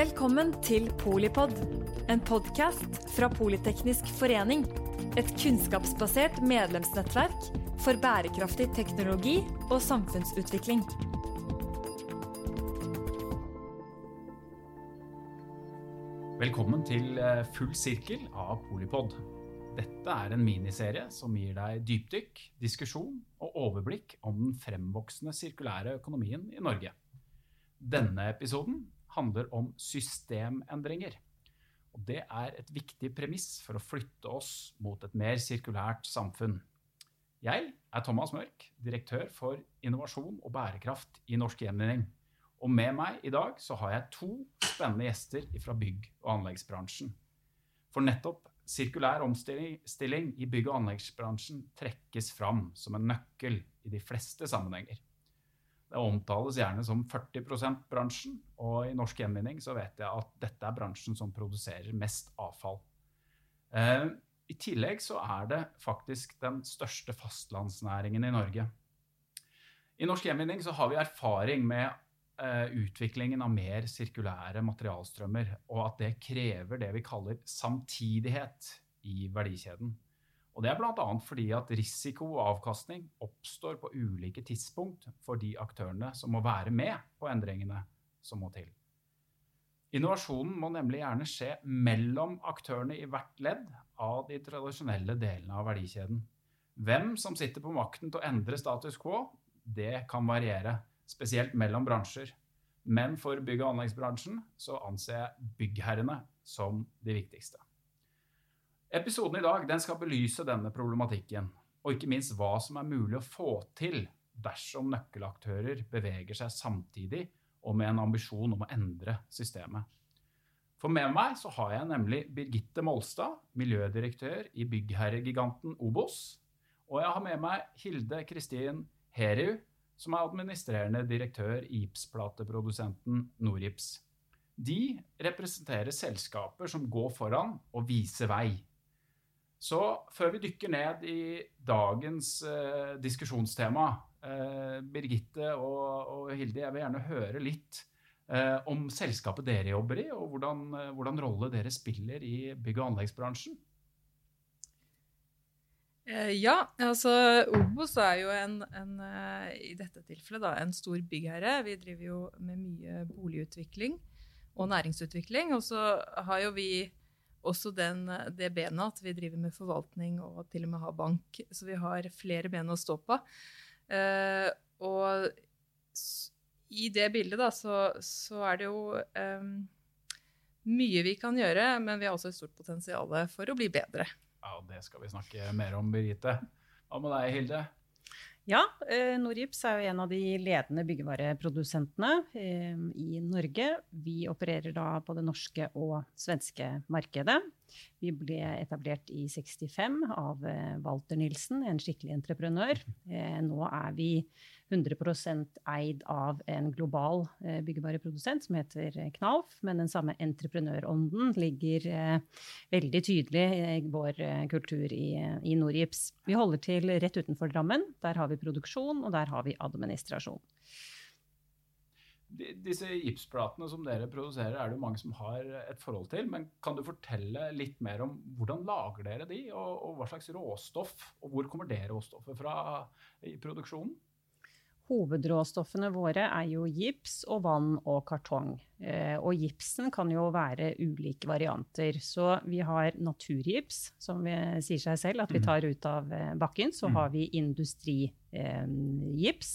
Velkommen til Polipod, en podkast fra Politeknisk forening. Et kunnskapsbasert medlemsnettverk for bærekraftig teknologi og samfunnsutvikling. Velkommen til eh, Full sirkel av Polipod. Dette er en miniserie som gir deg dypdykk, diskusjon og overblikk om den fremvoksende sirkulære økonomien i Norge. Denne episoden handler om systemendringer. Og det er et viktig premiss for å flytte oss mot et mer sirkulært samfunn. Jeg er Thomas Mørk, direktør for innovasjon og bærekraft i Norsk Gjenvinning. Og med meg i dag så har jeg to spennende gjester fra bygg- og anleggsbransjen. For nettopp sirkulær omstilling i bygg- og anleggsbransjen trekkes fram som en nøkkel i de fleste sammenhenger. Det omtales gjerne som 40 %-bransjen, og i Norsk Gjenvinning så vet jeg at dette er bransjen som produserer mest avfall. Eh, I tillegg så er det faktisk den største fastlandsnæringen i Norge. I Norsk Gjenvinning så har vi erfaring med eh, utviklingen av mer sirkulære materialstrømmer, og at det krever det vi kaller samtidighet i verdikjeden. Og det er bl.a. fordi at risiko og avkastning oppstår på ulike tidspunkt for de aktørene som må være med på endringene som må til. Innovasjonen må nemlig gjerne skje mellom aktørene i hvert ledd av de tradisjonelle delene av verdikjeden. Hvem som sitter på makten til å endre status quo, det kan variere, spesielt mellom bransjer. Men for bygg- og anleggsbransjen så anser jeg byggherrene som de viktigste. Episoden i dag den skal belyse denne problematikken, og ikke minst hva som er mulig å få til dersom nøkkelaktører beveger seg samtidig og med en ambisjon om å endre systemet. For med meg så har jeg nemlig Birgitte Molstad, miljødirektør i byggherregiganten Obos. Og jeg har med meg Hilde Kristin Heriu, som er administrerende direktør i gipsplateprodusenten Norgips. De representerer selskaper som går foran og viser vei så før vi dykker ned i dagens eh, diskusjonstema, eh, Birgitte og, og, Hilde, jeg vil gjerne høre litt eh, om selskapet dere jobber i, og hvordan, eh, hvordan rolle dere spiller i bygg- og anleggsbransjen. Eh, ja, altså Obos er jo en, en, eh, i dette tilfellet da, en stor byggherre. Vi driver jo med mye boligutvikling og næringsutvikling. Og så har jo vi også den, det benet at vi driver med forvaltning og til og med har bank. Så vi har flere ben å stå på. Eh, og i det bildet da, så, så er det jo eh, mye vi kan gjøre, men vi har også et stort potensial for å bli bedre. Ja, Det skal vi snakke mer om, Birgitte. Hva med deg, Hilde? Ja, eh, Norgips er jo en av de ledende byggevareprodusentene eh, i Norge. Vi opererer da på det norske og svenske markedet. Vi ble etablert i 65 av eh, Walter Nilsen, en skikkelig entreprenør. Nå er vi 100% eid av en global eh, byggevareprodusent som heter Knauf. Men den samme entreprenørånden ligger veldig tydelig i vår kultur i, i Norgips. Vi holder til rett utenfor Drammen. Der har vi produksjon, og der har vi administrasjon disse gipsplatene som dere produserer, er det mange som har et forhold til. Men kan du fortelle litt mer om hvordan lager dere de, og, og hva slags råstoff, og hvor kommer det råstoffet fra i produksjonen? Hovedråstoffene våre er jo gips og vann og kartong. Eh, og gipsen kan jo være ulike varianter. Så vi har naturgips, som sier seg selv at vi mm. tar ut av eh, bakken. Så mm. har vi industrigips.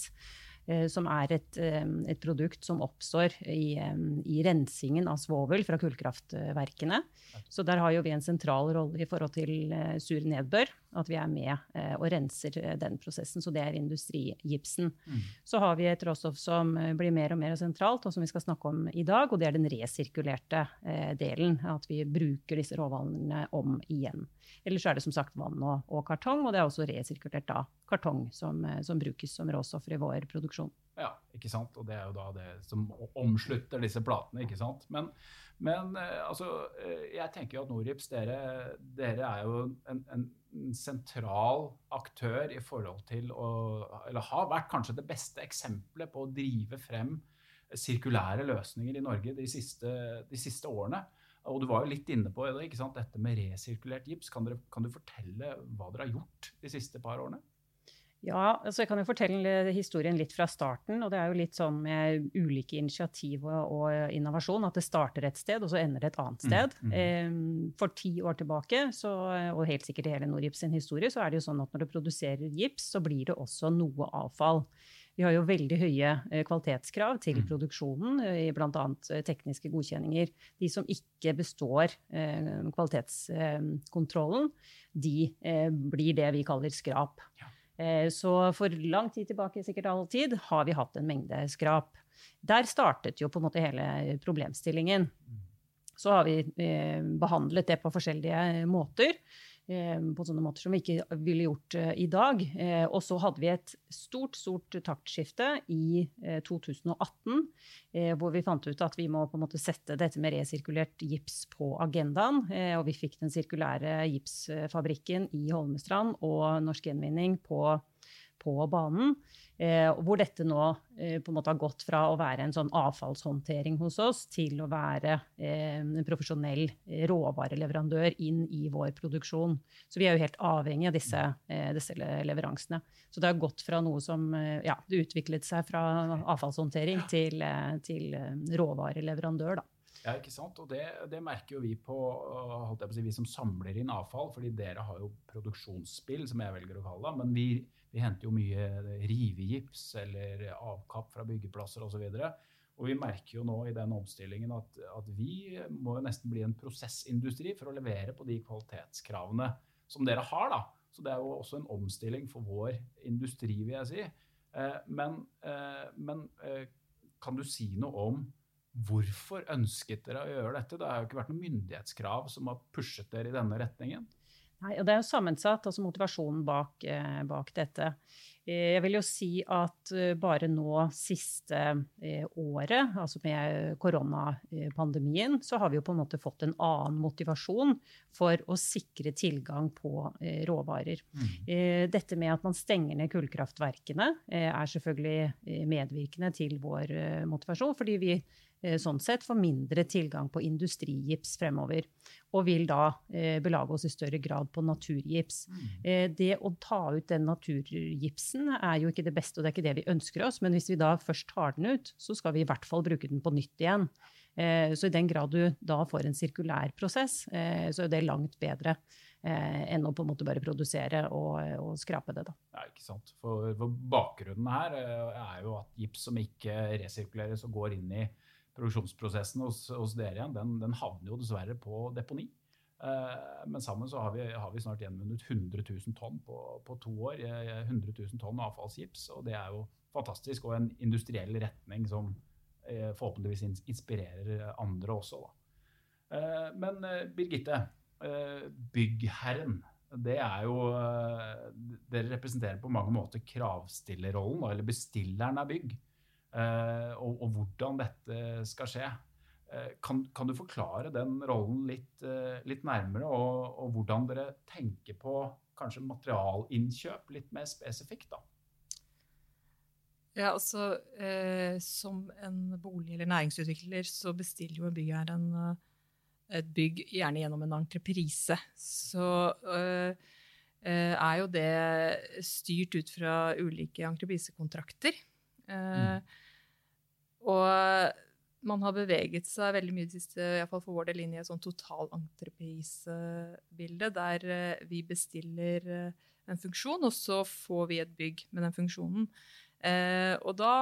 Eh, Eh, som er et, et, produkt som oppstår i, i, rensingen av svovel fra kullkraftverkene. Så der har jo vi en sentral rolle i forhold til sur nedbør. At vi er med og renser den prosessen. Så det er industrigipsen. Mm. Så har vi et råstoff som blir mer og mer sentralt, og som vi skal snakke om i dag. Og det er den resirkulerte delen. At vi bruker disse råvarene om igjen. Ellers er det som sagt vann og, og kartong, og det er også resirkulert da kartong som, som brukes som råstoffer i vår produksjon. Ja, ikke sant. Og det er jo da det som omslutter disse platene, ikke sant. Men, men eh, altså, eh, jeg tenker jo at Norips, dere, dere er jo en, en, sentral aktør i forhold til å Eller har vært kanskje det beste eksempelet på å drive frem sirkulære løsninger i Norge de siste, de siste årene. Og du var jo litt inne på det, dette med resirkulert gips. Kan, dere, kan, du fortelle hva dere har gjort de siste par årene? Ja, altså jeg kan jo fortelle historien litt fra starten. og Det er jo litt sånn med ulike initiativ og, og innovasjon at det starter et sted, og så ender det et annet mm, sted. Mm, mm. For ti år tilbake, så, og helt sikkert i hele Norgips sin historie, så er det jo sånn at når du produserer gips, så blir det også noe avfall. Vi har jo veldig høye eh, kvalitetskrav til mm. produksjonen eh, i bl.a. Eh, tekniske godkjenninger. De som ikke består kvalitetskontrollen, de blir det vi kaller skrap. Ja. Så for lang tid tilbake, sikkert all tid, har vi hatt en mengde skrap. Der startet jo på en måte hele problemstillingen. Mm. Så har vi behandlet det på forskjellige måter. Eh, på sånne måter som vi ikke ville gjort eh, i dag. Eh, og så hadde vi et stort, stort taktskifte i 2018, hvor vi fant ut at vi må på en måte sette dette med resirkulert gips på agendaen. Og vi fikk den sirkulære gipsfabrikken i Holmestrand og Norsk Gjenvinning på, på banen. Eh, hvor dette nå eh, på en måte har gått fra å være en sånn avfallshåndtering hos oss til å være eh, en profesjonell råvareleverandør inn i vår produksjon. Så vi er jo helt avhengig av disse, eh, disse leveransene. Så det har gått fra noe som eh, ja, det utviklet seg fra avfallshåndtering til, eh, til råvareleverandør, da. Ja, ikke sant? Og det, det merker jo vi på, på si, vi som samler inn avfall. fordi dere har jo produksjonsspill, som jeg velger å kalle det. Men vi, vi henter jo mye rivegips eller avkapp fra byggeplasser osv. Og, så og vi merker jo nå i den omstillingen at, at vi må jo nesten bli en prosessindustri for å levere på de kvalitetskravene som dere har. da. Så det er jo også en omstilling for vår industri, vil jeg si. Eh, men, eh, men eh, kan du si noe om Hvorfor ønsket dere å gjøre dette? Det har jo ikke vært noen myndighetskrav som har pushet dere i denne retningen. Nei, og Det er jo sammensatt, altså motivasjonen bak, eh, bak, dette. Eh, jeg vil jo si at eh, bare nå siste året, altså med koronapandemien, så har vi jo på en måte fått en annen motivasjon for å sikre tilgang på råvarer. Mm. Dette med at man stenger ned kullkraftverkene er selvfølgelig medvirkende til vår motivasjon, fordi vi Eh, sånn sett får mindre tilgang på industrigips fremover. Og vil da eh, belage oss i større grad på naturgips. Mm. Eh, det å ta ut den naturgipsen er jo ikke det beste, og det er ikke det vi ønsker oss. Men hvis vi da først tar den ut, så skal vi i hvert fall bruke den på nytt igjen. Eh, så i den grad du da får en sirkulær prosess, eh, så er det langt bedre. Eh, enn å på en måte bare produsere og, og skrape det. Da. Ja, ikke sant. For, for bakgrunnen her er jo at gips som ikke resirkuleres og går inn i produksjonsprosessen hos, hos dere igjen, den, den, havner jo dessverre på deponi. Eh, men sammen så har vi, har vi snart gjenvunnet 100 000 tonn på, på, to år. 100 000 tonn avfallsgips, og det er jo fantastisk. Og en industriell retning som eh, forhåpentligvis inspirerer andre også. Eh, men eh, Birgitte, byggherren. Det er jo Dere representerer på mange måter kravstillerrollen, eller bestilleren av bygg. Eh, og, og, hvordan dette skal skje. Eh, kan, kan, du forklare den rollen litt, eh, litt nærmere, og, og, hvordan dere tenker på kanskje materialinnkjøp litt mer spesifikt? da? Ja, altså eh, Som en bolig- eller næringsutvikler så bestiller jo en byggherre et bygg gjerne gjennom en entreprise. Så eh, er jo det styrt ut fra ulike entreprisekontrakter. Eh, mm. Og man har beveget seg veldig mye i siste, iallfall for vår del, inn i et sånn totalentreprisebilde, der eh, vi bestiller eh, en funksjon, og så får vi et bygg med den funksjonen. Eh, og da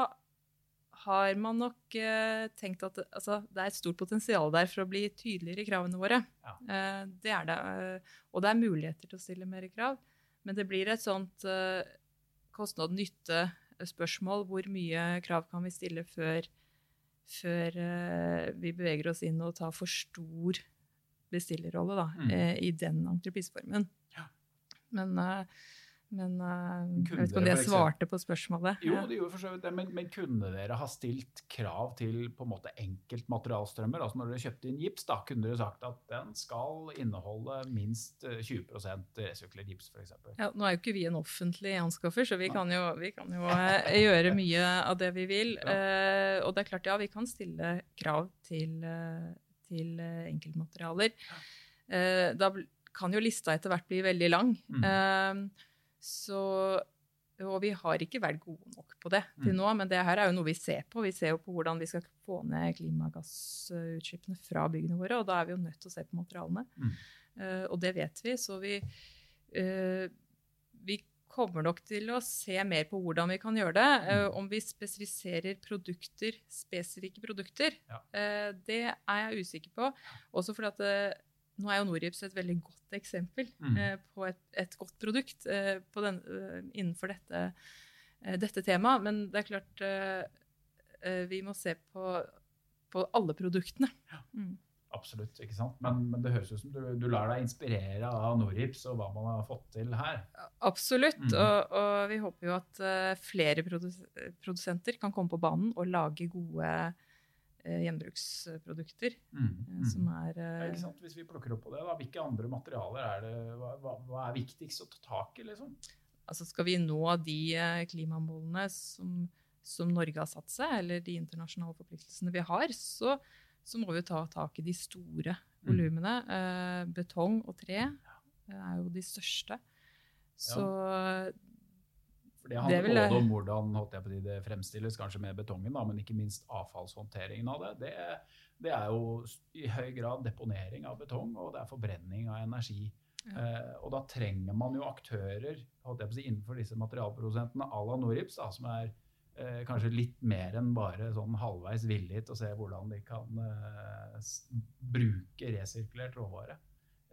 har man nok eh, tenkt at altså, det er et stort potensial der for å bli tydeligere i kravene våre. Ja. Eh, det er det. og det er muligheter til å stille mer krav. Men det blir et sånt kostnad-nytte spørsmål. Hvor mye krav kan vi stille før, før uh, vi beveger oss inn og tar for stor bestillerrolle da, mm. uh, i den entrepriseformen. Ja. Men, uh, Men uh, jeg vet ikke om jeg svarte på spørsmålet. Jo, Ja. det gjorde for så vidt det, men, men kunne dere ha stilt krav til på en måte enkeltmaterialstrømmer? Altså når dere kjøpte inn gips, da kunne dere sagt at den skal inneholde minst eh, 20% resirkulert gips, f.eks. Ja, nå er jo ikke vi en offentlig anskaffer, så vi kan jo, vi kan jo eh, gjøre mye av det vi vil. Ja. Uh, og det er klart, ja, vi kan stille krav til, eh, til enkeltmaterialer. enkeltmaterialer. Uh, da kan jo lista etter hvert bli veldig lang. Mm. Så, og vi har ikke vært gode nok på det til Mm. nå, men det her er jo noe vi ser på. Vi ser jo på hvordan vi skal få ned klimagassutslippene fra byggene våre, og da er vi jo nødt til å se på materialene. Mm. Uh, og det vet vi, så vi, uh, vi kommer nok til å se mer på hvordan vi kan gjøre det. Mm. om vi spesifiserer produkter, spesifikke produkter, Ja. uh, det er jeg usikker på. Også fordi at nå er jo Norgips et veldig godt eksempel Mm. eh, på et, et godt produkt eh, på den, eh, innenfor dette, eh, dette temaet. Men det er klart eh, vi må se på, på alle produktene. Mm. Absolutt, ikke sant? Men, men det høres ut som du, du lar deg inspirere av Norgips og hva man har fått til her. Absolutt. Mm. Og, og vi håper jo at flere produs produsenter kan komme på banen og lage gode eh, gjenbruksprodukter. Mm. eh, Mm. Som er Ja, eh, sant? Hvis vi plukker opp på det, da, hvilke andre materialer er det, hva, hva, er viktigst å ta tak i? liksom? Altså skal vi nå de eh, klimamålene som, som Norge har satt seg, eller de internasjonale forpliktelsene vi har, så, så må vi ta tak i de store Mm. volumene. Eh, betong og tre eh, er jo de største. Så For det Det handler vil både om hvordan holdt jeg på å det fremstilles, kanskje med betongen, da, men ikke minst avfallshåndteringen av det. det. Det er jo i høy grad deponering av betong, og det er forbrenning av energi. Ja. Eh, og da trenger man jo aktører si, innenfor disse materialprodusentene à la Noribs, da, som er eh, kanskje litt mer enn bare sånn halvveis villige til å se hvordan de kan eh, bruke resirkulert råvare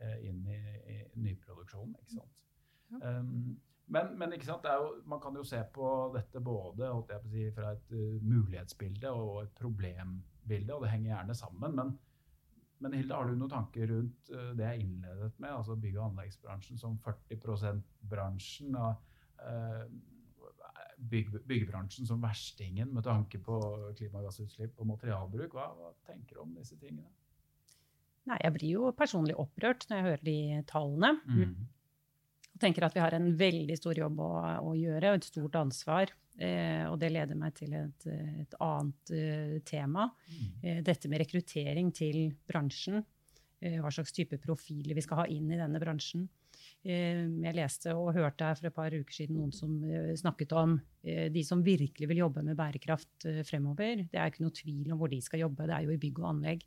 eh, inn i, i nyproduksjonen. ikke sant? Ja. Um, men, men ikke sant, det jo, man kan jo se på dette både på si, fra et uh, mulighetsbilde og et problembilde, og det henger gjerne sammen. Men, men Hilde, har du noen tanker rundt uh, det jeg innledet med, altså bygg- og anleggsbransjen som 40 %-bransjen? og uh, bygg, byggebransjen som verstingen med tanke på klimagassutslipp og materialbruk. Hva, hva tenker du om disse tingene? Nei, jeg blir jo personlig opprørt når jeg hører de tallene. Og tenker at vi har en veldig stor jobb å, å gjøre, og et stort ansvar. Eh, og det leder meg til et, et annet uh, tema. Mm. Eh, dette med rekruttering til bransjen. Eh, hva slags type profiler vi skal ha inn i denne bransjen. Eh, jeg leste og hørte her for et par uker siden noen som eh, snakket om de som virkelig vil jobbe med bærekraft fremover. Det er ikke noe tvil om hvor de skal jobbe, det er jo i bygg og anlegg.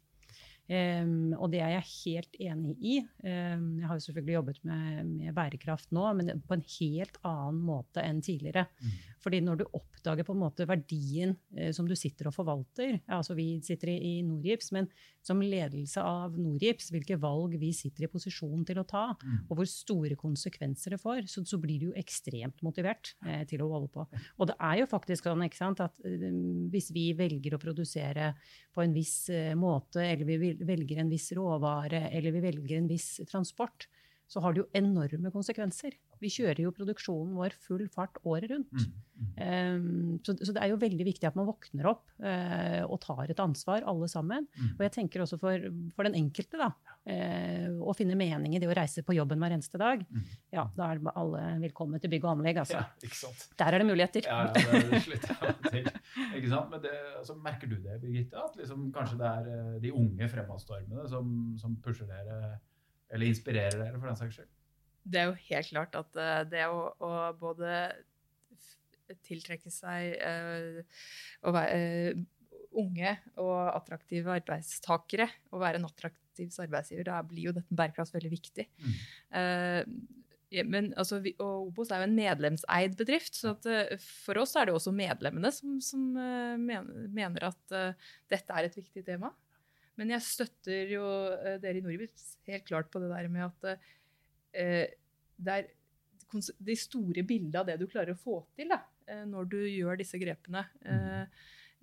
Um, og det er jeg helt enig i. Um, jeg har jo selvfølgelig jobbet med, med bærekraft nå, men på en helt annen måte enn tidligere. Mm. Fordi når du oppdager på en måte verdien eh, som du sitter og forvalter altså Vi sitter i, Norgips, men som ledelse av Norgips, hvilke valg vi sitter i posisjon til å ta, Mm. og hvor store konsekvenser det får, så, så blir du jo ekstremt motivert eh, til å holde på. Og det er jo faktisk sånn ikke sant, at eh, hvis vi velger å produsere på en viss eh, måte, eller vi velger en viss råvare, eller vi velger en viss transport, så har det jo enorme konsekvenser. Vi kjører jo produksjonen vår full fart året rundt. Mm. Mm. Um, så, så det er jo veldig viktig at man våkner opp uh, og tar et ansvar, alle sammen. Mm. Og jeg tenker også for, for den enkelte, da. Uh, å finne mening i det å reise på jobben hver eneste dag. Mm. Ja, da er alle velkommen til bygg og anlegg, altså. Ja, ikke sant. Der er det muligheter. Ja, ja, det er det til. Ikke sant? Men det, altså, merker du det, Birgitte? At liksom, kanskje det er eh, de unge fremadstormene som, som pusher dere, eller inspirerer dere, for den saks skyld? Det er jo helt klart at eh, det å, å både tiltrekke seg eh, å være eh, unge og attraktive arbeidstakere, og være en attraktiv arbeidsgiver, da blir jo dette bærekraft veldig viktig. Mm. Uh, men altså, vi, og Obos er jo en medlemseid bedrift, så at, for oss er det også medlemmene som, som eh, mener at uh, dette er et viktig tema. Men jeg støtter jo dere i Norwich helt klart på det der med at det er de store bildet av det du klarer å få til da, eh, når du gjør disse grepene, eh,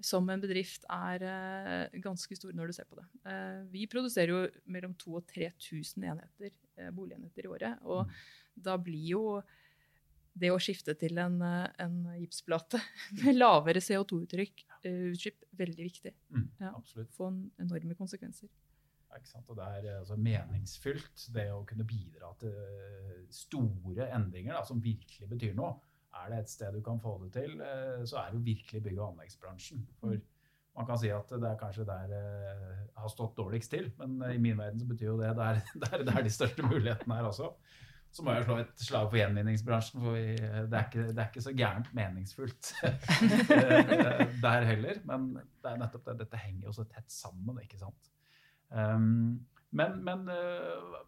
som en bedrift er eh, ganske stor når du ser på det. Eh, vi produserer jo mellom 2000 og 3000 enheter, eh, boligenheter i året. og da blir jo det å skifte til en, eh, en gipsplate med lavere CO2-utslipp, uh, veldig viktig. Mm, Ja. Få enorme konsekvenser. Og det er eh, altså, meningsfylt, det å kunne bidra til eh, store endringer da, som virkelig betyr noe. Er det et sted du kan få det til, eh, så er det virkelig bygg- og anleggsbransjen. For man kan si at det er kanskje der det har stått dårligst til, men eh, i min verden så betyr jo det der, der, der de største mulighetene er også. Så må jeg slå et slag for gjenvinningsbransjen, for vi, det, er ikke, det er ikke så gærent meningsfullt eh, der heller. Men det er nettopp det, dette henger jo så tett sammen, ikke sant. Um, men men uh,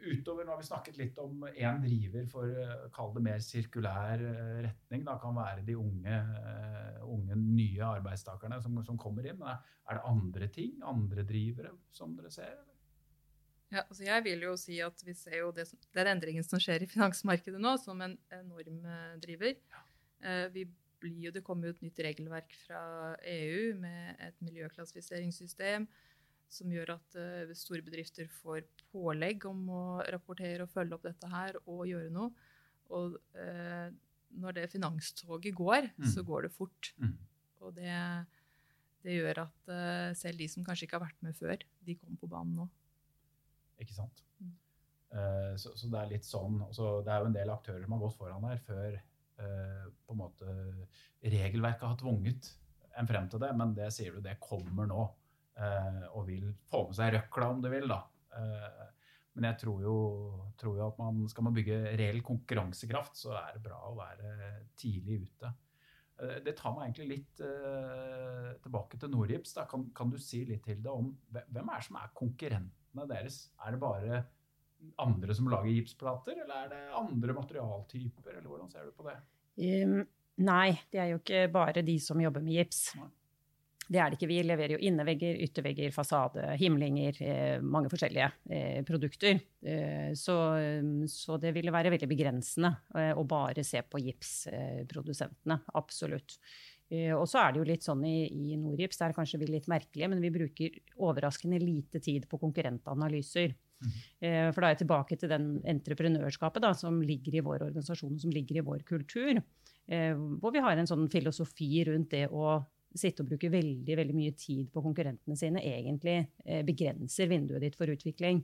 utover, nå har vi snakket litt om én driver for uh, kall det mer sirkulær uh, retning. Da kan være de unge, unge nye arbeidstakerne som, som kommer inn. Men er, det andre ting, andre drivere, som dere ser? Eller? Ja, altså jeg vil jo si at vi ser jo det som, den endringen som skjer i finansmarkedet nå, som en enorm driver. Eh, vi blir jo, det kommer jo et nytt regelverk fra EU med et miljøklassifiseringssystem som gjør at uh, store bedrifter får pålegg om å rapportere og følge opp dette her og gjøre noe. Og uh, når det finanstoget går, Mm. så går det fort. Mm. Og det, det gjør at uh, selv de som kanskje ikke har vært med før, de kommer på banen nå. Ikke sant? Mm. Så, så det er litt sånn også, Det er jo en del aktører som har gått foran her før på en måte regelverket har tvunget en frem til det, men det sier du, det kommer nå. Eh, og vil få med seg røkla, om du vil, da. Eh, men jeg tror jo, tror jo at man, skal man bygge reell konkurransekraft, så er det bra å være tidlig ute. Eh, Det tar meg egentlig litt eh, tilbake til Norgips. Kan, kan du si litt til det om hvem er som er konkurrentene deres? Er det bare andre som lager gipsplater, eller er det andre materialtyper, eller hvordan ser du på det? Um, nei, det er jo ikke bare de som jobber med gips. Nei. Det er det ikke. Vi leverer jo innevegger, yttervegger, fasade, himlinger, eh, mange forskjellige eh, produkter. Eh, så, så det ville være veldig begrensende å bare se på gipsprodusentene. absolutt. Og så er det jo litt sånn i, i Norgips, der kanskje vi er litt merkelige, men vi bruker overraskende lite tid på konkurrentanalyser. Mm. For da er jeg tilbake til den entreprenørskapet da, som ligger i vår organisasjon, som ligger i vår kultur. Eh, hvor vi har en sånn filosofi rundt det å sitte og bruke veldig, veldig mye tid på konkurrentene sine, egentlig eh, begrenser vinduet ditt for utvikling.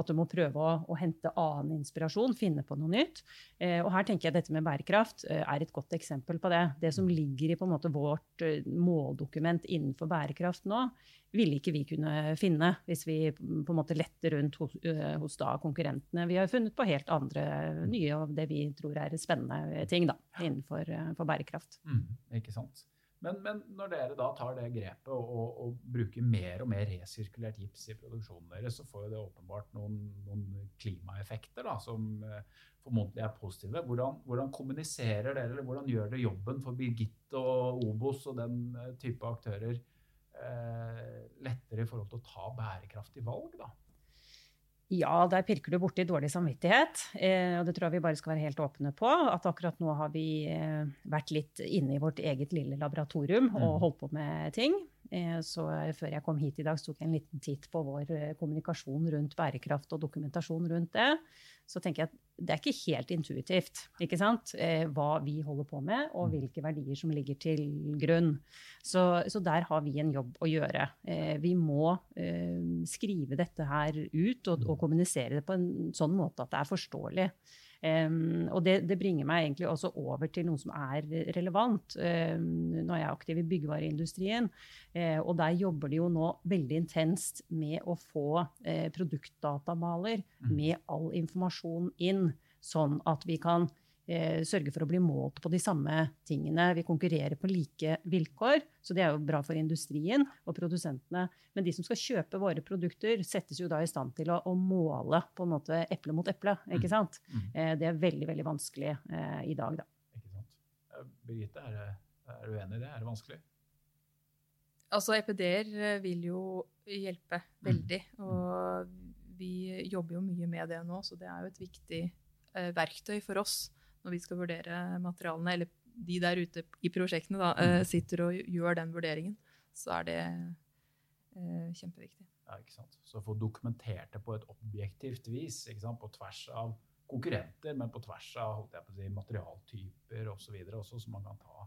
At du må prøve å, å hente annen inspirasjon, finne på noe nytt. Eh, og her tenker jeg dette med bærekraft eh, er et godt eksempel på det. Det som ligger i på en måte vårt måldokument innenfor bærekraft nå, ville ikke vi kunne finne hvis vi på en måte lette rundt hos, hos da konkurrentene. Vi har funnet på helt andre, nye og det vi tror er spennende ting da, innenfor for bærekraft. Mm, ikke sant? Men, men når dere da tar det grepet og, og, bruker mer og mer resirkulert gips i produksjonen deres, så får jo det åpenbart noen, noen klimaeffekter da, som eh, formodentlig er positive. Hvordan, hvordan kommuniserer dere, eller hvordan gjør dere jobben for Birgitte og Obos og den eh, type aktører eh, lettere i forhold til å ta bærekraftige valg? da? Ja, der pirker du borti dårlig samvittighet. Eh, og det tror jeg vi bare skal være helt åpne på. At akkurat nå har vi eh, vært litt inne i vårt eget lille laboratorium og Mm. holdt på med ting. Eh, så før jeg kom hit i dag, tok jeg en liten titt på vår eh, kommunikasjon rundt bærekraft og dokumentasjon rundt det. Så tenker jeg at det er ikke helt intuitivt ikke sant? Eh, hva vi holder på med, og Mm. hvilke verdier som ligger til grunn. Så, så der har vi en jobb å gjøre. Eh, vi må eh, skrive dette her ut og, og kommunisere det på en sånn måte at det er forståelig. Um, og det, det bringer meg egentlig også over til noe som er relevant. Um, nå er jeg aktiv i byggevareindustrien, eh, og der jobber de jo nå veldig intenst med å få eh, produktdatamaler Mm. med all informasjon inn, sånn at vi kan sørge for å bli målt på de samme tingene. Vi konkurrerer på like vilkår, så det er jo bra for industrien og produsentene. Men de som skal kjøpe våre produkter, settes jo da i stand til å, å måle på en måte eple mot eple. ikke sant? Mm. Eh, det er veldig, veldig vanskelig eh, i dag, da. Ikke sant? Eh, Birgitte, er, er du enig i det? Er det vanskelig? Altså EPD-er eh, vil jo hjelpe Mm. veldig. Og vi jobber jo mye med det nå, så det er jo et viktig eh, verktøy for oss når vi skal vurdere materialene. Eller de der ute i prosjektene da, eh, Mm. sitter og gjør den vurderingen. Så er det eh, kjempeviktig. Ja, ikke sant? Så få dokumentert det på et objektivt vis, på tvers av konkurrenter, men på tvers av holdt jeg på å si, materialtyper osv. også, som man kan ta.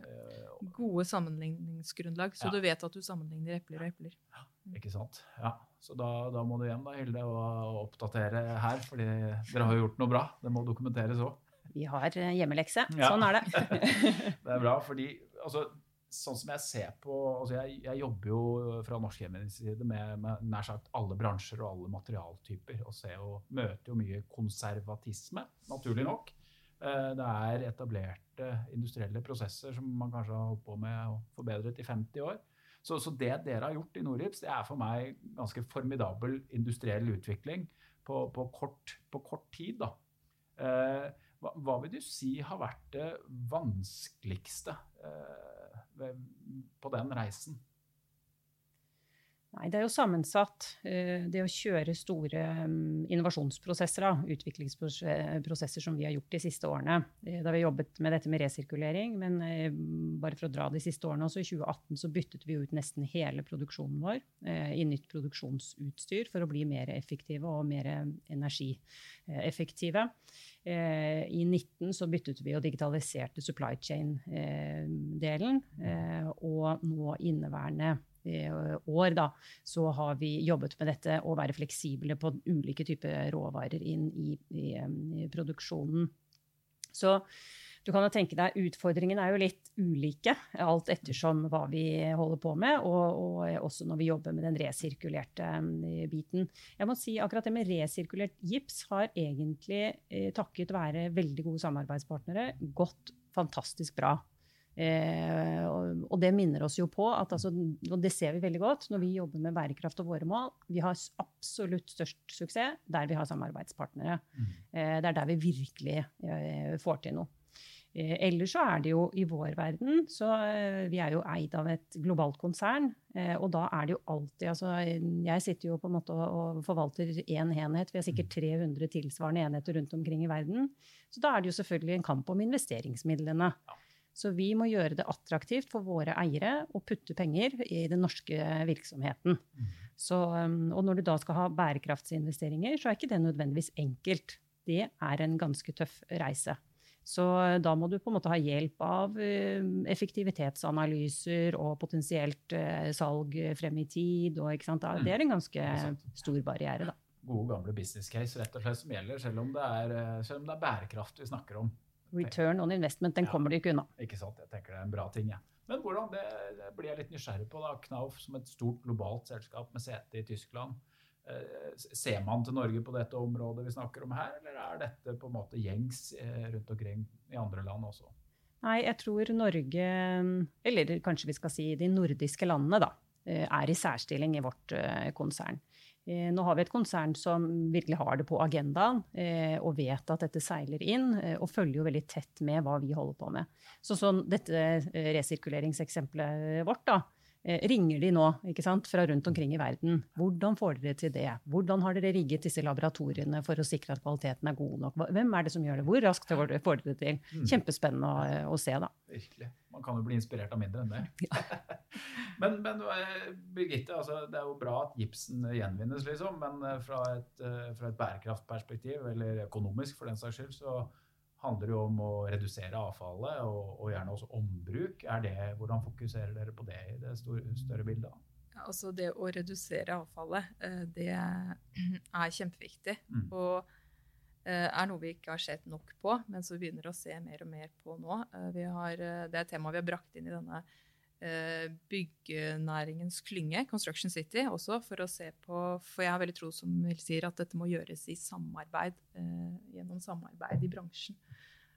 Eh, Gode sammenligningsgrunnlag, så ja. du vet at du sammenligner epler og epler. Ja, ikke sant. Ja, Så da, da må du igjen, da, Hilde, og oppdatere her, fordi dere har jo gjort noe bra. Det må dokumenteres òg. Vi har eh, hjemmelekse. Ja. Sånn er det. det er bra, fordi altså, sånn som jeg ser på altså jeg, jeg, jobber jo fra Norsk side med, med, nær sagt alle bransjer og alle materialtyper. Og ser jo, møter jo mye konservatisme, naturlig nok. Eh, det er etablerte industrielle prosesser som man kanskje har holdt på med og forbedret i 50 år. Så, så det dere har gjort i Norips, det er for meg ganske formidabel industriell utvikling på, på, kort, på kort, tid. da. Eh, hva, hva, vil du si har vært det vanskeligste eh, på den reisen? Nei, Det er jo sammensatt. Eh, det å kjøre store mm, innovasjonsprosesser, utviklingsprosesser som vi har gjort de siste årene. Eh, da vi jobbet med dette med resirkulering, men eh, bare for å dra de siste årene også, I 2018 så byttet vi ut nesten hele produksjonen vår i nytt produksjonsutstyr for å bli mer effektive og mer energieffektive. I 2019 så byttet vi og digitaliserte supply chain-delen. Og nå inneværende år da, så har vi jobbet med dette å være fleksible på ulike typer råvarer inn i, i, i produksjonen. Så du kan jo tenke deg, Utfordringene er jo litt ulike, alt ettersom hva vi holder på med, og, og også når vi jobber med den resirkulerte biten. Jeg må si akkurat Det med resirkulert gips har egentlig, eh, takket være veldig gode samarbeidspartnere, gått fantastisk bra. Eh, og, det minner oss jo på at altså, og det ser vi veldig godt når vi jobber med bærekraft og våre mål. Vi har absolutt størst suksess der vi har samarbeidspartnere. Mm. Eh, det er der vi virkelig eh, får til noe. Eh, ellers så er det jo i vår verden så eh, Vi er jo eid av et globalt konsern. Eh, og da er det jo alltid altså Jeg sitter jo på en måte og, forvalter én enhet. Vi har sikkert 300 mm. tilsvarende enheter rundt omkring i verden. Så da er det jo selvfølgelig en kamp om investeringsmidlene. Så vi må gjøre det attraktivt for våre eiere å putte penger i den norske virksomheten. Mm. Så, um, og når du da skal ha bærekraftsinvesteringer, så er ikke det nødvendigvis enkelt. Det er en ganske tøff reise. Så da må du på en måte ha hjelp av um, effektivitetsanalyser og potensielt uh, salg frem i tid. Og, mm. det er en ganske stor barriere, da. Gode, gamle business case rett og slett som gjelder, selv om det er, selv om det er bærekraft vi snakker om. Return on investment, den ja, kommer du ikke unna. Ikke sant, jeg tenker det er en bra ting. Ja. Men hvordan, det, det, blir jeg litt nysgjerrig på. da, Knauf som et stort globalt selskap med sete i Tyskland. Eh, ser man til Norge på dette området vi snakker om her, eller er dette på en måte gjengs eh, rundt omkring i andre land også? Nei, jeg tror Norge, eller kanskje vi skal si de nordiske landene, da, eh, er i særstilling i vårt eh, konsern. Eh, nå har vi et konsern som virkelig har det på agendaen eh, og vet at dette seiler inn, eh, og følger jo veldig tett med hva vi holder på med. Så sånn, dette resirkuleringseksempelet vårt, da, Eh, ringer de nå ikke sant, fra rundt omkring i verden. Hvordan får dere til det? Hvordan har dere rigget disse laboratoriene for å sikre at kvaliteten er god nok? Hvem er det som gjør det? Hvor raskt får dere det til? Mm. Kjempespennende å, å, se, da. Virkelig. Man kan jo bli inspirert av mindre enn det. Ja. men, men eh, Birgitte, altså, det er jo bra at gipsen gjenvinnes, liksom. Men eh, fra et, fra et bærekraftperspektiv, eller økonomisk for den saks skyld, så handler jo om å redusere avfallet og, og, gjerne også ombruk. Er det, hvordan fokuserer dere på det i det store, større bildet? Ja, altså det å redusere avfallet, eh, det er kjempeviktig. Mm. Og eh, er noe vi ikke har sett nok på, men som vi begynner å se mer og mer på nå. Eh, har, det er et tema vi har brakt inn i denne byggenæringens klynge, Construction City, også for å se på For jeg har veldig tro som sier at dette må gjøres i samarbeid, gjennom samarbeid i bransjen.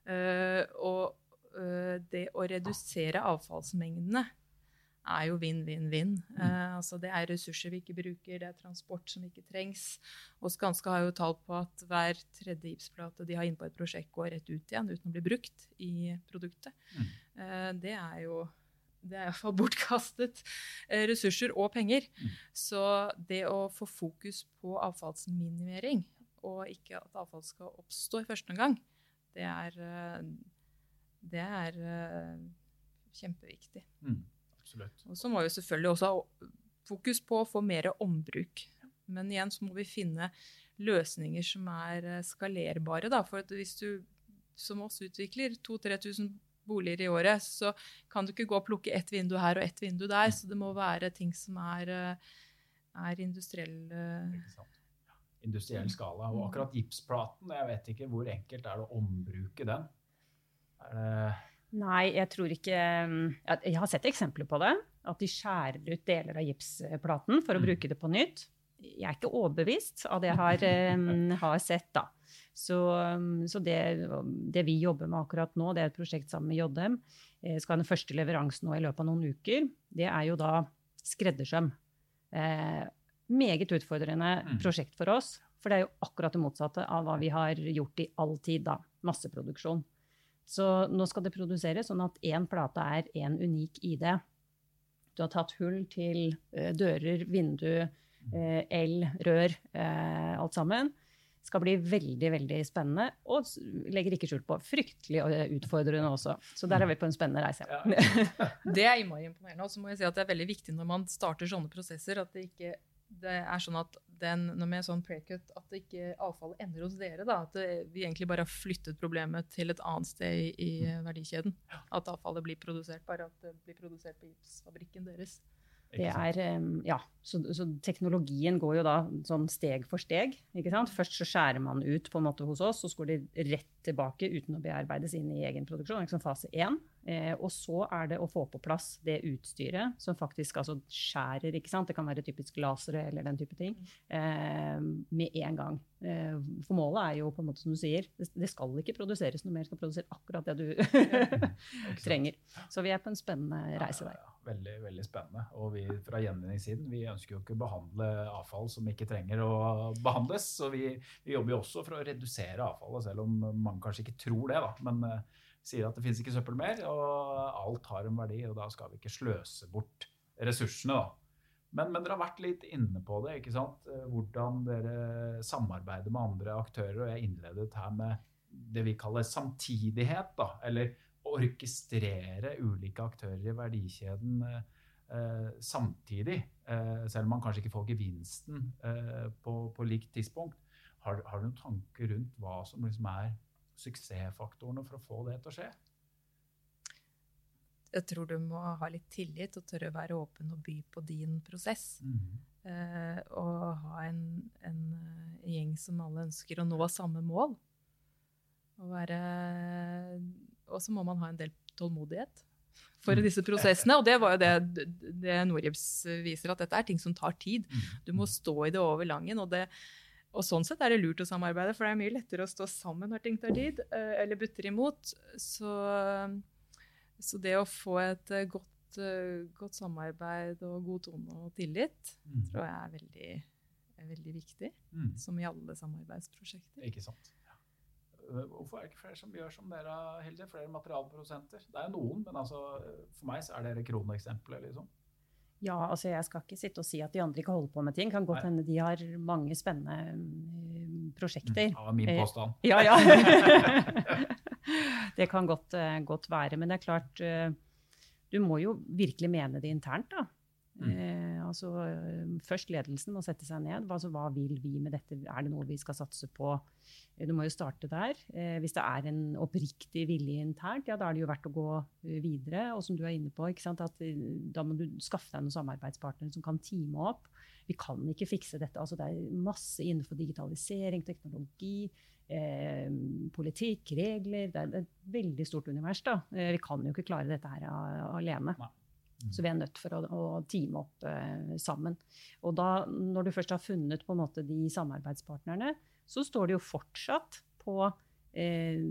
Uh, og uh, det å redusere avfallsmengdene er jo vinn-vinn-vinn. Uh, altså det er ressurser vi ikke bruker, det er transport som ikke trengs. Og Skanska har jo tall på at hver tredje gipsplate de har inne på et prosjekt, går rett ut igjen uten å bli brukt i produktet. Mm. det er jo det er iallfall bortkastet ressurser og penger. Mm. Så det å få fokus på avfallsminimering, og ikke at avfall skal oppstå i første omgang, det er, eh, det er eh, kjempeviktig. Mm, absolutt. Og så må vi selvfølgelig også ha fokus på å få mer ombruk. Men igjen så må vi finne løsninger som er eh, skalerbare. Da. For hvis du som oss utvikler 2000-3000 boliger i året, så kan du ikke gå og plukke ett vindu her og ett vindu der. Så det må være ting som er, eh, er industriell Industriell skala. Og akkurat gipsplaten, jeg vet ikke hvor enkelt er det å ombruke den? Er det Nei, jeg tror ikke Jeg har sett eksempler på det. At de skjærer ut deler av gipsplaten for å Mm. bruke det på nytt. Jeg er ikke overbevist av det jeg har, um, har sett, da. Så, um, så det, det vi jobber med akkurat nå, det er et prosjekt sammen med JM, eh, skal ha den første leveransen nå i løpet av noen uker. Det er jo da skreddersøm. Eh, meget utfordrende Mm. prosjekt for oss. For det er jo akkurat det motsatte av hva vi har gjort i all tid, da. Masseproduksjon. Så nå skal det produseres sånn at én plate er én unik ID. Du har tatt hull til eh, dører, vindu, eh, el, rør, alt sammen. Skal bli veldig veldig spennende, og legger ikke skjult på fryktelig utfordrende også. Så der er vi på en spennende reise. Ja. Det er innmari imponerende. Og så må jeg si at det er veldig viktig når man starter sånne prosesser, at det ikke det er sånn at den, når med sånn precut, at det ikke avfallet ender hos dere. Da, at det, vi egentlig bare har flyttet problemet til et annet sted i, i verdikjeden. At avfallet blir produsert, bare at det blir produsert på gipsfabrikken deres. Det er, ja, så, så teknologien går jo da sånn steg for steg. ikke sant? Først så skjærer man ut på en måte hos oss, så går det rett tilbake uten å bearbeides inn i egen produksjon. Liksom fase én. Eh, og så er det å få på plass det utstyret som faktisk altså skjærer. ikke sant? Det kan være typisk lasere eller den type ting. Eh, med en gang. Eh, for målet er jo på en måte som du sier, det, skal ikke produseres noe mer. Det skal produsere akkurat det du trenger. Så vi er på en spennende reise der. Ja, ja, ja. Veldig, veldig spennende. Og vi fra gjenvinningssiden vi ønsker jo ikke å behandle avfall som ikke trenger å behandles. Så vi, vi jobber jo også for å redusere avfallet, selv om mange kanskje ikke tror det. da. Men uh, sier at det finnes ikke søppel mer, og alt har en verdi, og da skal vi ikke sløse bort ressursene. da. Men, men dere har vært litt inne på det, ikke sant? Eh, hvordan dere samarbeider med andre aktører. Og jeg innledet her med det vi kaller samtidighet, da, eller å orkestrere ulike aktører i verdikjeden eh, samtidig, eh, selv om man kanskje ikke får gevinsten eh, på, på likt tidspunkt. Har, har du noen tanker rundt hva som liksom er suksessfaktorene for å få det til å skje? Jeg tror du må ha litt tillit og tørre å være åpen og by på din prosess. Eh, og ha en, en eh, gjeng som alle ønsker å nå samme mål. Og, være, og så må man ha en del tålmodighet for Mm. disse prosessene. Og det var jo det, det Norgips viser, at dette er ting som tar tid. Du må stå i det over langen. Og, det, og sånn sett er det lurt å samarbeide, for det er mye lettere å stå sammen når ting tar tid, eh, eller butter imot. Så, så det å få et eh, godt, eh, godt samarbeid og god tone og tillit Mm. tror jeg er veldig, er veldig viktig, Mm. som i alle samarbeidsprosjekter. Ikke sant. Hvorfor er det ikke flere som gjør som dere, Hilde? Flere materialprodusenter? Det er jo noen, men altså, for meg så er dere kroneksempler, liksom. Ja, altså jeg skal ikke sitte og si at de andre ikke holder på med ting. Kan godt hende de har mange spennende mm, prosjekter. Det var min Eh, påstand. Ja, ja. det kan godt, eh, godt være. Men det er klart, eh, du må jo virkelig mene det internt, da. Mm. Eh, altså, eh, først ledelsen må sette seg ned. Altså, hva vil vi med dette? Er det noe vi skal satse på? Eh, Du må jo starte der. Eh, hvis det er en oppriktig vilje internt, ja, da er det jo verdt å gå eh, videre. Og som du er inne på, ikke sant? At, da må du skaffe deg noen samarbeidspartnere som kan teame opp. Vi kan ikke fikse dette. Altså, det er masse innenfor digitalisering, teknologi, eh, politikk, regler. Det er, et veldig stort univers. da. Vi kan jo ikke klare dette her alene. Nei. Så vi er nødt for å, å teame opp eh, sammen. Og da, når du først har funnet på en måte de samarbeidspartnerne, så står det jo fortsatt på eh,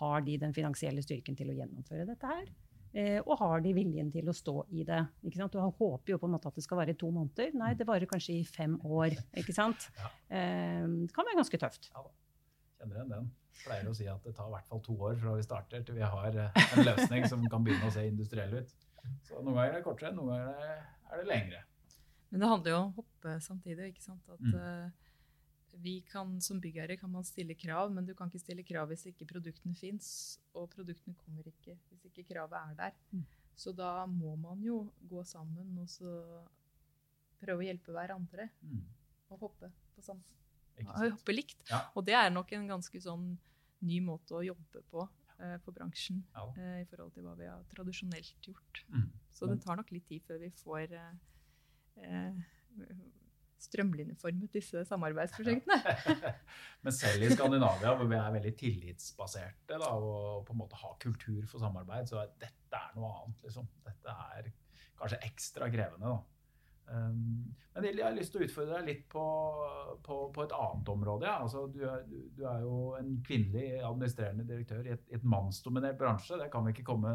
Har de den finansielle styrken til å gjennomføre dette her? Eh, og har de viljen til å stå i det? Ikke sant? Du håper jo på en måte at det skal vare i to måneder. Nei, det varer kanskje i fem år. ikke sant? Ja. Eh, det kan være ganske tøft. Kjenner igjen den. Pleier å si at det tar i hvert fall to år fra vi starter til vi har eh, en løsning som kan begynne å se industriell ut. Så noen ganger er det kortere, noen ganger er det, er det lengre. Men det handler jo om å hoppe samtidig. ikke sant? At Mm. eh, vi kan, Som byggherre kan man stille krav, men du kan ikke stille krav hvis ikke produktene fins. Og produktene kommer ikke hvis ikke kravet er der. Mm. Så da må man jo gå sammen og så prøve å hjelpe hverandre Mm. og hoppe på sammen. Hoppe likt. Ja. Og det er nok en ganske sånn ny måte å jobbe på eh, for bransjen Ja. eh, i forhold til hva vi har tradisjonelt gjort. Mm. Så det tar nok litt tid før vi får eh, eh, strømlinjeformet disse samarbeidsprosjektene. Men selv i Skandinavia, hvor vi er veldig tillitsbaserte da, og på en måte har kultur for samarbeid, så er dette er noe annet. Liksom. Dette er kanskje ekstra krevende. Da. Um, men jeg har lyst til å utfordre deg litt på, på, på et annet område. Ja. Altså, du, er, du, er jo en kvinnelig administrerende direktør i et, et mannsdominert bransje. Det kan vi ikke komme,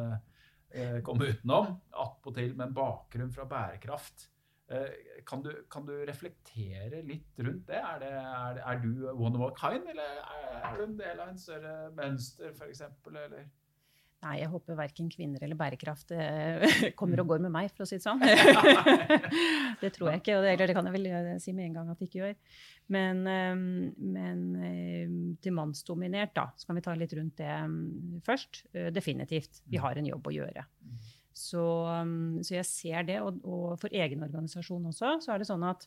eh, komme utenom. Attpåtil med en bakgrunn fra bærekraft. Eh, kan, du, kan du reflektere litt rundt det? Er, det, er, er du one of a kind, eller er, er du en del av en større mønster, f.eks.? Eller? Nei, jeg håper verken kvinner eller bærekraft eh, kommer og går med meg, for å si det sånn. det tror jeg ikke, og det, eller det kan jeg vel eh, si med en gang at det ikke gjør. Men, eh, men eh, til mannsdominert, da, så kan vi ta litt rundt det mm, først. Definitivt. Vi har en jobb å gjøre. Så, mm, så jeg ser det, og, og for egen organisasjon også, så er det sånn at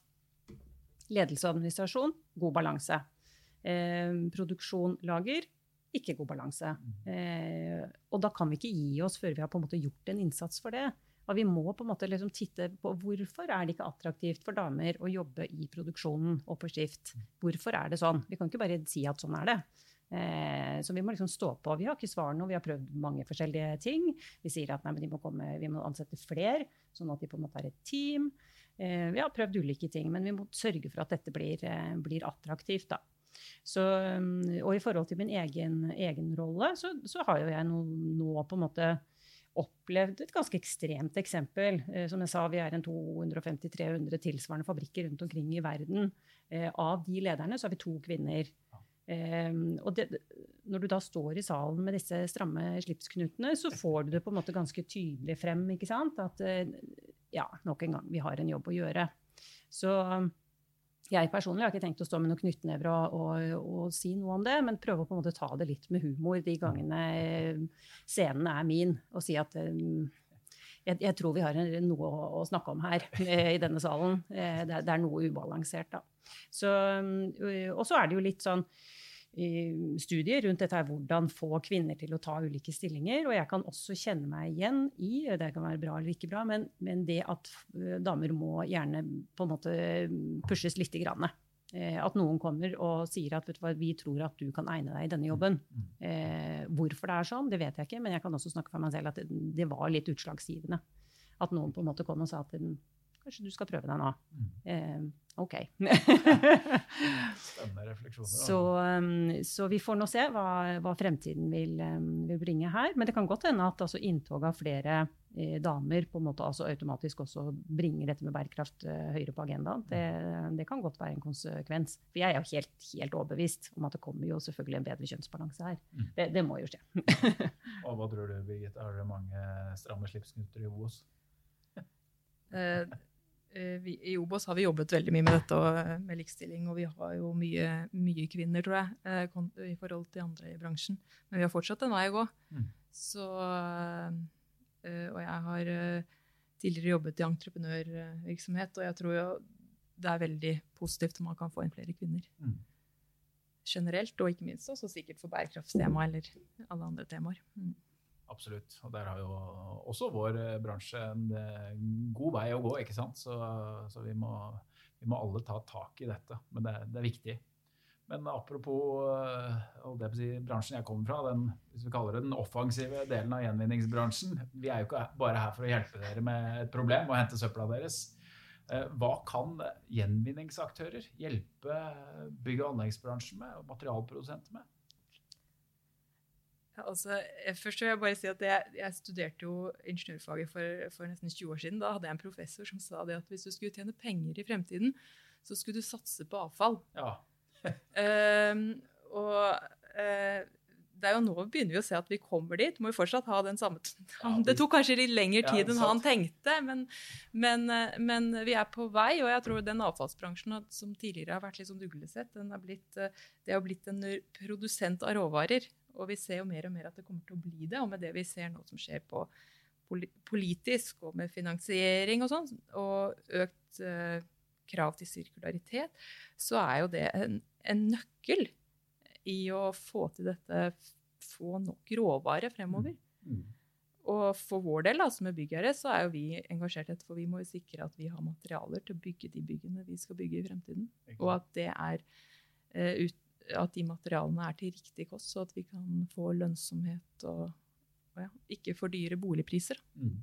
ledelse og administrasjon, god balanse. Eh, produksjon, lager, ikke god balanse. Eh, og da kan vi ikke gi oss før vi har på en måte gjort en innsats for det. Og vi må på en måte liksom titte på hvorfor er det ikke attraktivt for damer å jobbe i produksjonen og på skift. Hvorfor er det sånn? Vi kan ikke bare si at sånn er det. Eh, så vi må liksom stå på. Vi har ikke svar nå, vi har prøvd mange forskjellige ting. Vi sier at nei, men de må komme, vi må ansette flere, sånn at de på en måte er et team. Eh, vi har prøvd ulike ting, men vi må sørge for at dette blir, eh, blir attraktivt. da. Så, um, og i forhold til min egen, egen rolle, så, så har jo jeg nå, nå på en måte opplevd et ganske ekstremt eksempel. Eh, som jeg sa, vi er en 250-300 tilsvarende fabrikker rundt omkring i verden. Eh, av de lederne så har vi to kvinner. Um, og det, når du da står i salen med disse stramme slipsknutene, så får du det på en måte ganske tydelig frem. ikke sant? At eh, ja, nok en gang, vi har en jobb å gjøre. Så jeg personlig har ikke tenkt å stå med noen knyttnever og, og, og, si noe om det, men prøve å på en måte ta det litt med humor de gangene eh, scenen er min, og si at um, jeg, jeg, tror vi har noe å, å, snakke om her eh, i denne salen. Eh, det, det, er noe ubalansert, da. Og så er det jo litt sånn studier rundt dette her, hvordan få kvinner til å ta ulike stillinger. Og jeg kan også kjenne meg igjen i, det kan være bra eller ikke bra, men, men det at damer må gjerne på en måte pushes lite grann. At noen kommer og sier at hva, vi tror at du kan egne deg i denne jobben. Eh, hvorfor det er sånn, det vet jeg ikke, men jeg kan også snakke for meg selv at det, det var litt utslagsgivende. At noen på en måte kom og sa at kanskje du skal prøve deg nå. Eh, ok. Spennende refleksjoner. Så, um, så, vi får nå se hva, hva fremtiden vil, um, vil, bringe her. Men det kan godt hende at altså, inntog av flere eh, damer på en måte altså, automatisk også bringer dette med bærekraft uh, høyere på agendaen. Det, det, kan godt være en konsekvens. For jeg er jo helt, helt overbevist om at det kommer jo selvfølgelig en bedre kjønnsbalanse her. Mm. Det, det, må jo skje. Og hva tror du, Birgit? Er det mange stramme slipsknuter i OBOS? Uh, vi, I Obos har vi jobbet veldig mye med dette og med likestilling, og vi har jo mye, mye kvinner, tror jeg, i forhold til andre i bransjen. Men vi har fortsatt en vei å gå. Mm. Så, og jeg har tidligere jobbet i entreprenørvirksomhet, og jeg tror jo det er veldig positivt om man kan få inn flere kvinner. Mm. Generelt, og ikke minst også sikkert for bærekraftstema eller alle andre temaer. Mm. Absolutt. Og der har jo også vår bransje en god vei å gå, ikke sant. Så, så vi, må, vi, må, alle ta tak i dette. Men det, det er viktig. Men apropos det si, bransjen jeg kommer fra, den, hvis vi kaller det den offensive delen av gjenvinningsbransjen. Vi er jo ikke bare her for å hjelpe dere med et problem og hente søpla deres. Hva kan gjenvinningsaktører hjelpe bygg- og anleggsbransjen med, og materialprodusenter med? Altså, først vil jeg bare si at jeg, jeg studerte jo ingeniørfaget for, for, nesten 20 år siden. Da hadde jeg en professor som sa det at hvis du skulle tjene penger i fremtiden, så skulle du satse på avfall. Ja. um, og uh, det er jo nå vi begynner vi å se at vi kommer dit. Må jo fortsatt ha den samme ja, Det tok kanskje litt lengre tid enn han tenkte, men, men, men, vi er på vei. Og jeg tror den avfallsbransjen som tidligere har vært litt sånn uglesett, den har blitt, det har blitt en produsent av råvarer. Og vi ser jo mer og mer at det kommer til å bli det. Og med det vi ser nå som skjer på politisk og med finansiering og sånn, og økt uh, krav til sirkularitet, så er jo det en, en nøkkel i å få til dette, få nok råvare fremover. Mm. Og for vår del, da, som er byggherre, så er jo vi engasjert i dette, for vi må jo sikre at vi har materialer til å bygge de byggene vi skal bygge i fremtiden. Og at, det er, uh, ut, at de materialene er til riktig kost, så at vi kan få lønnsomhet og, og ja, ikke for dyre boligpriser. Mm.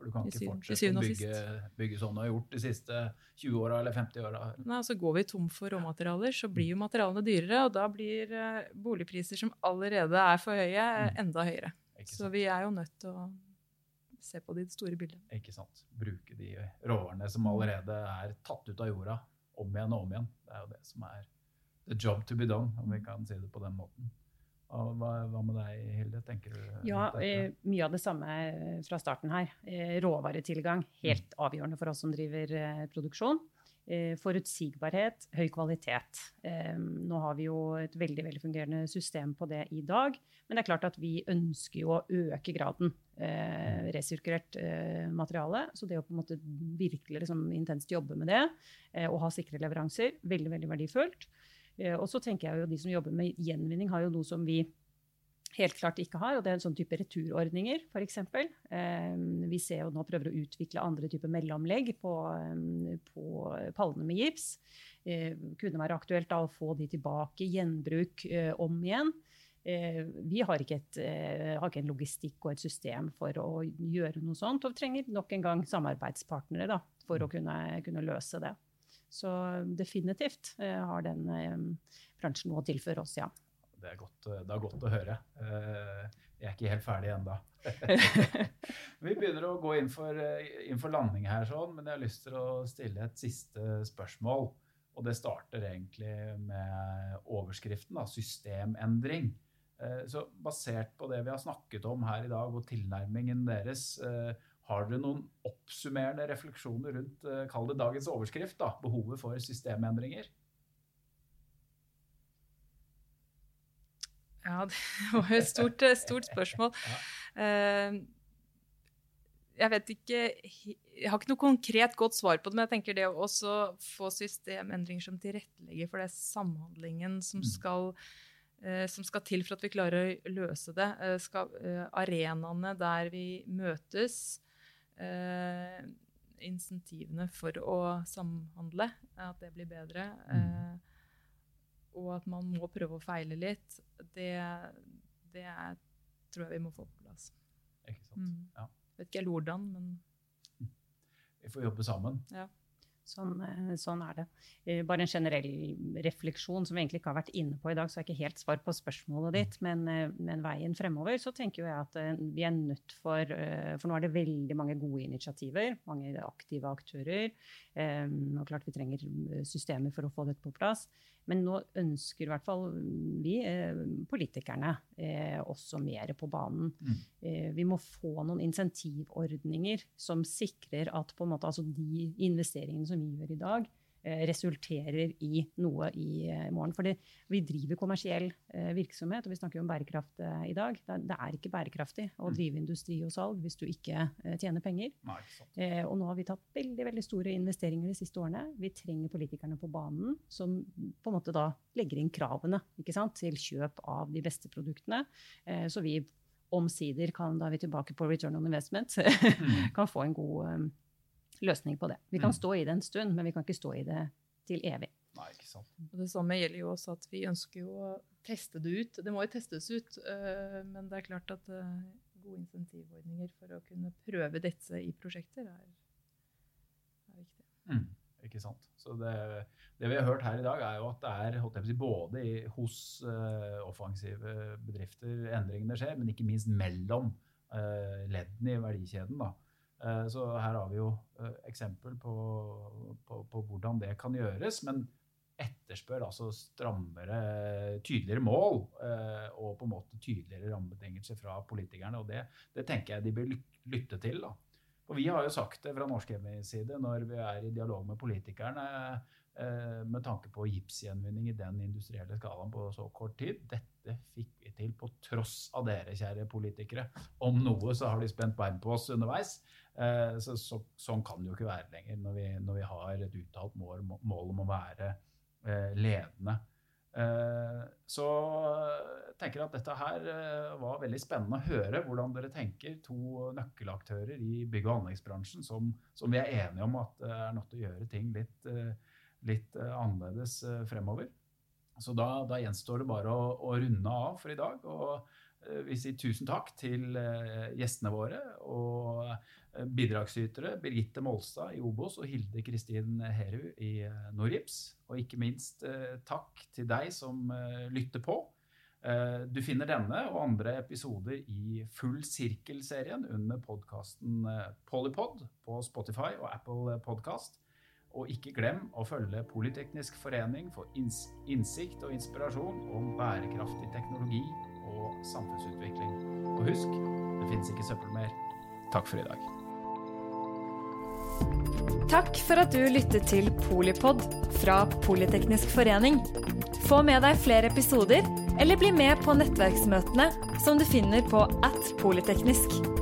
For du kan ikke fortsette å bygge, bygge sånn du har gjort de siste 20 åra eller 50 åra. Nei, altså Går vi tom for råmaterialer, så blir jo materialene dyrere, og da blir eh, boligpriser som allerede er for høye, eh, Mm. enda høyere. Så vi er jo nødt til å se på de store bildene. Ikke sant? Bruke de råvarene som allerede er tatt ut av jorda, om igjen og om igjen. Det er jo det som er the job to be done, om vi kan si det på den måten. Hva, hva med deg, Hilde? Tenker du Ja, eh, mye av det samme eh, fra starten her. Eh, råvaretilgang, helt avgjørende for oss som driver eh, produksjon. Eh, forutsigbarhet, høy kvalitet. Eh, nå har vi jo et veldig veldig fungerende system på det i dag. Men det er klart at vi ønsker jo å øke graden eh, resirkulert materiale. Så det å på en måte virkelig liksom, intenst jobbe med det og ha sikre leveranser, veldig veldig verdifullt. Eh, og så tenker jeg jo de som jobber med gjenvinning, har jo noe som vi helt klart ikke har, og det er en sånn type returordninger, f.eks. Eh, vi ser jo nå prøver å utvikle andre typer mellomlegg på, eh, på pallene med gips. Eh, kunne være aktuelt da å få de tilbake, gjenbruk eh, om igjen. Vi har ikke, et, har ikke en logistikk og et system for å gjøre noe sånt, og vi trenger nok en gang samarbeidspartnere da, for å kunne, kunne løse det. Så definitivt eh, har den eh, bransjen noe å tilføre oss, ja. Det er godt, det er godt å høre. Eh, Jeg er ikke helt ferdig ennå. Vi begynner å gå inn for, eh, inn for landing her, sånn, men jeg har lyst til å stille et siste spørsmål. Og det starter egentlig med overskriften, da, systemendring. Eh, Så basert på det vi har snakket om her i dag, og tilnærmingen deres, eh, har dere noen oppsummerende refleksjoner rundt eh, kall det dagens overskrift, da, behovet for systemendringer? Ja, det var jo et stort, eh, stort spørsmål. Eh, Jeg vet ikke Jeg har ikke noe konkret godt svar på det, men jeg tenker det å også få systemendringer som tilrettelegger for det samhandlingen som Mm. skal, som skal til for at vi klarer å løse det. Skal, arenaene der vi møtes, eh, insentivene for å samhandle, at det blir bedre. Mm. Eh, og at man må prøve å feile litt, det, det er, tror jeg vi må få på plass. Ikke sant? Mm. Ja. Vet ikke helt hvordan, men Vi får jobbe sammen. Sånn, eh, sånn er det. Eh, Bare en generell refleksjon som vi egentlig ikke har vært inne på i dag, så jeg ikke helt svar på spørsmålet ditt, men, eh, men veien fremover, så tenker jeg at vi er nødt for For nå er det veldig mange gode initiativer, mange aktive aktører. Og klart vi trenger systemer for å få dette på plass. Men nå ønsker i hvert fall vi, eh, politikerne, eh, også mer på banen. Mm. Eh, Vi må få noen insentivordninger som sikrer at på en måte, altså de investeringene som vi gjør i dag, resulterer i noe i eh, morgen. Fordi vi driver kommersiell eh, virksomhet, og vi snakker jo om bærekraft eh, i dag. Det, er- ikke bærekraftig å Mm. drive industri og salg hvis du ikke eh, tjener penger. Nei. Eh, og nå har vi tatt veldig veldig store investeringer de siste årene. Vi trenger politikerne på banen som på en måte da legger inn kravene ikke sant, til kjøp av de beste produktene. Eh, så vi omsider kan, da er vi tilbake på return on investment, Mm. kan få en god eh, løsning på det. Vi kan Mm. stå i det en stund, men vi kan ikke stå i det til evig. Nei, ikke sant. Og det samme gjelder jo også at vi ønsker jo å teste det ut. Det må jo testes ut, øh, men det er klart at øh, gode insentivordninger for å kunne prøve dette i prosjekter er, er viktig. Mm, ikke sant. Så det, det vi har hørt her i dag, er jo at det er holdt jeg på å si, både i, hos uh, offensive bedrifter endringene skjer, men ikke minst mellom uh, leddene i verdikjeden. Da. Eh, så her har vi jo eh, eksempel på, på, på hvordan det kan gjøres. men etterspør altså strammere, tydeligere mål eh, og på en måte tydeligere rammebetingelser fra politikerne. og Det, det tenker jeg de bør lytte til. da. Og Vi har jo sagt det fra Norsk hjemmeside side når vi er i dialog med politikerne med tanke på gipsgjenvinning i den industrielle skalaen på så kort tid. Dette fikk vi til på tross av dere, kjære politikere. Om noe så har de spent bein på oss underveis. Eh, så, så, sånn kan det jo ikke være lenger når vi, når vi har et uttalt mål, mål om å være eh, ledende Eh, så jeg tenker at dette her var veldig spennende å høre hvordan dere tenker, to nøkkelaktører i bygg- og anleggsbransjen som, som vi er enige om at er nødt til å gjøre ting litt, litt annerledes fremover. Så da, da, gjenstår det bare å, å runde av for i dag. og Eh, vi sier tusen takk til eh, gjestene våre og eh, bidragsytere Birgitte Molstad i Obos og Hilde Kristin Heru i Norips. Og ikke minst takk til deg som lytter på. Du finner denne og andre episoder i Full sirkel-serien under podkasten Polypod på Spotify og Apple Podcast. Og ikke glem å følge Politeknisk forening for innsikt og inspirasjon om bærekraftig teknologi og samfunnsutvikling. Og husk, det fins ikke søppel mer. Takk for i dag. Takk for at du lyttet til Polipod fra Politeknisk forening. Få med deg flere episoder, eller bli med på nettverksmøtene som du finner på at polyteknisk.